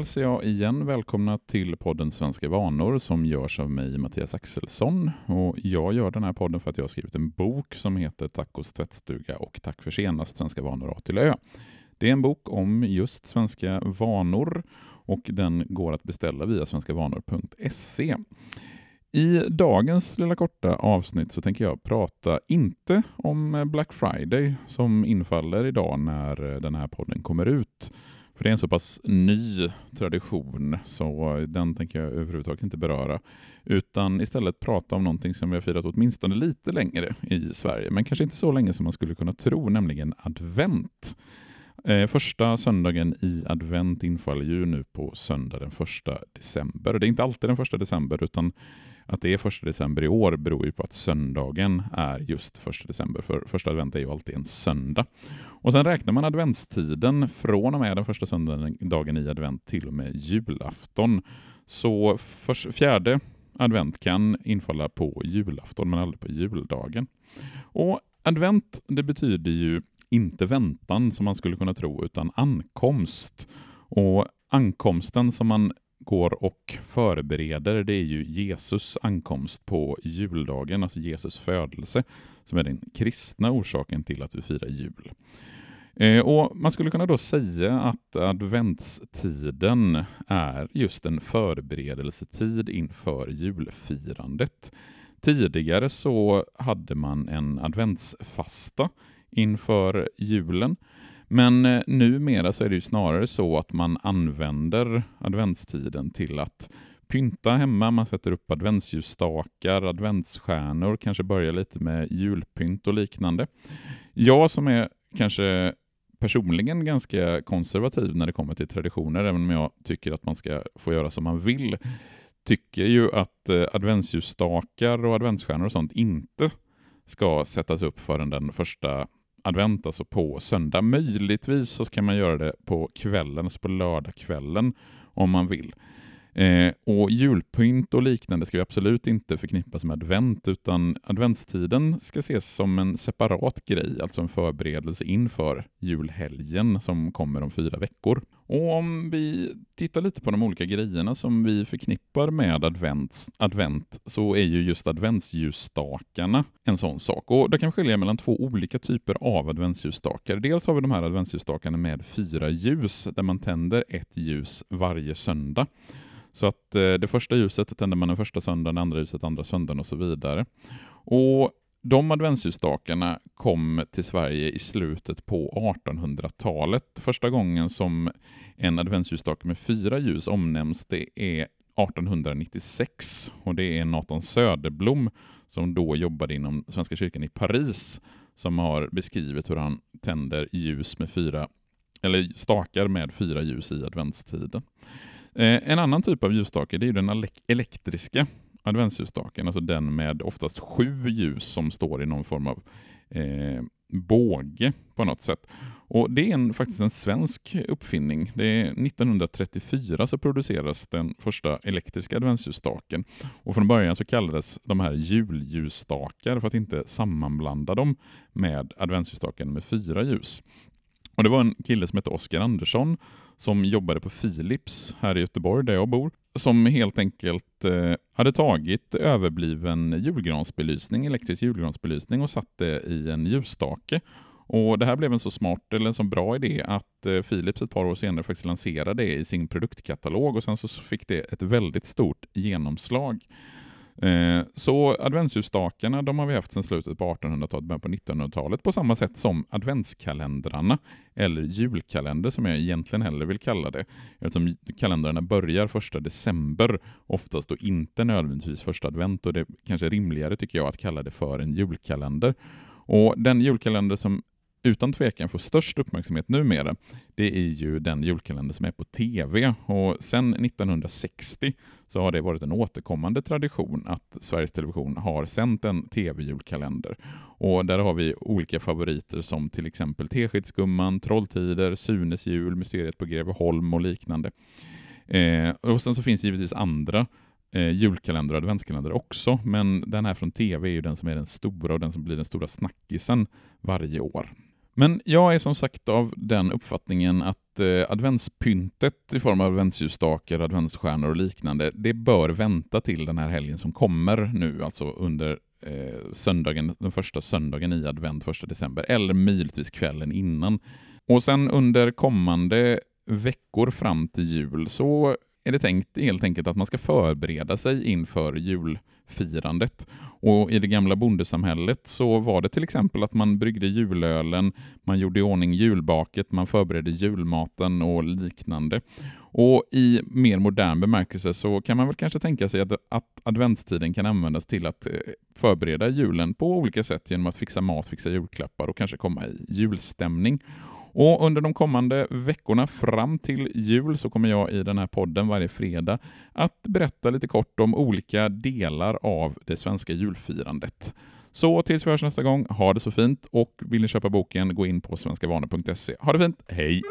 hälsar jag igen välkomna till podden Svenska vanor som görs av mig, Mattias Axelsson. Och jag gör den här podden för att jag har skrivit en bok som heter Tacos tvättstuga och Tack för senast Svenska vanor A till Ö. Det är en bok om just svenska vanor och den går att beställa via svenskavanor.se. I dagens lilla korta avsnitt så tänker jag prata inte om Black Friday som infaller idag när den här podden kommer ut för det är en så pass ny tradition så den tänker jag överhuvudtaget inte beröra. Utan istället prata om någonting som vi har firat åtminstone lite längre i Sverige. Men kanske inte så länge som man skulle kunna tro, nämligen advent. Eh, första söndagen i advent infaller ju nu på söndag den första december. Det är inte alltid den första december utan att det är första december i år beror ju på att söndagen är just första december, för första advent är ju alltid en söndag. Och sen räknar man adventstiden från och med den första söndagen i advent till och med julafton. Så för, fjärde advent kan infalla på julafton men aldrig på juldagen. Och advent det betyder ju inte väntan som man skulle kunna tro utan ankomst. Och ankomsten som man går och förbereder, det är ju Jesus ankomst på juldagen, alltså Jesus födelse, som är den kristna orsaken till att vi firar jul. Eh, och Man skulle kunna då säga att adventstiden är just en förberedelsetid inför julfirandet. Tidigare så hade man en adventsfasta inför julen men eh, numera så är det ju snarare så att man använder adventstiden till att pynta hemma, man sätter upp adventsljusstakar, adventsstjärnor, kanske börjar lite med julpynt och liknande. Jag som är kanske personligen ganska konservativ när det kommer till traditioner, även om jag tycker att man ska få göra som man vill, tycker ju att eh, adventsljusstakar och adventsstjärnor och sånt inte ska sättas upp förrän den första advent, alltså på söndag. Möjligtvis så kan man göra det på kvällen, alltså på lördagskvällen om man vill. Eh, och julpynt och liknande ska absolut inte förknippas med advent, utan adventstiden ska ses som en separat grej, alltså en förberedelse inför julhelgen som kommer om fyra veckor. Och om vi tittar lite på de olika grejerna som vi förknippar med advent, advent så är ju just adventsljusstakarna en sån sak. Och det kan skilja mellan två olika typer av adventsljusstakar. Dels har vi de här adventsljusstakarna med fyra ljus, där man tänder ett ljus varje söndag. Så att eh, det första ljuset tänder man den första söndagen, det andra ljuset andra söndagen och så vidare. Och de adventsljusstakarna kom till Sverige i slutet på 1800-talet. Första gången som en adventsljusstake med fyra ljus omnämns det är 1896 och det är Nathan Söderblom som då jobbade inom Svenska kyrkan i Paris som har beskrivit hur han tänder ljus med fyra eller stakar med fyra ljus i adventstiden. Eh, en annan typ av ljusstake är den elektriska adventsljusstaken, alltså den med oftast sju ljus som står i någon form av eh, båge på något sätt. Och Det är en, faktiskt en svensk uppfinning. Det är 1934 så produceras den första elektriska adventsljusstaken. Och från början så kallades de här julljusstakar för att inte sammanblanda dem med adventsljusstaken med fyra ljus. Och Det var en kille som hette Oskar Andersson som jobbade på Philips här i Göteborg där jag bor, som helt enkelt eh, hade tagit överbliven julgransbelysning, elektrisk julgransbelysning och satt det i en ljusstake. Och Det här blev en så smart eller en så bra idé att eh, Philips ett par år senare faktiskt lanserade det i sin produktkatalog och sen så fick det ett väldigt stort genomslag. Eh, så adventsljusstakarna de har vi haft sedan slutet på 1800-talet, början på 1900-talet, på samma sätt som adventskalendrarna, eller julkalender som jag egentligen hellre vill kalla det, eftersom kalendrarna börjar första december, oftast då inte nödvändigtvis första advent, och det är kanske rimligare tycker jag att kalla det för en julkalender. Och Den julkalender som utan tvekan får störst uppmärksamhet numera, det är ju den julkalender som är på TV. Och sedan 1960 så har det varit en återkommande tradition att Sveriges Television har sänt en TV-julkalender. Och där har vi olika favoriter som till exempel Teskedsgumman, Trolltider, Sunes jul, Mysteriet på Greveholm och liknande. Eh, och sen så finns det givetvis andra eh, julkalender och adventskalender också, men den här från TV är ju den som är den stora och den som blir den stora snackisen varje år. Men jag är som sagt av den uppfattningen att eh, adventspyntet i form av adventsljusstakar, adventsstjärnor och liknande, det bör vänta till den här helgen som kommer nu, alltså under eh, söndagen, den första söndagen i advent, första december, eller möjligtvis kvällen innan. Och sen under kommande veckor fram till jul så är det tänkt helt enkelt att man ska förbereda sig inför julfirandet. Och I det gamla bondesamhället så var det till exempel att man bryggde julölen, man gjorde i ordning julbaket, man förberedde julmaten och liknande. Och I mer modern bemärkelse så kan man väl kanske tänka sig att, att adventstiden kan användas till att eh, förbereda julen på olika sätt genom att fixa mat, fixa julklappar och kanske komma i julstämning. Och under de kommande veckorna fram till jul så kommer jag i den här podden varje fredag att berätta lite kort om olika delar av det svenska julfirandet. Så tills vi hörs nästa gång, ha det så fint och vill ni köpa boken, gå in på svenskavanor.se. Ha det fint, hej!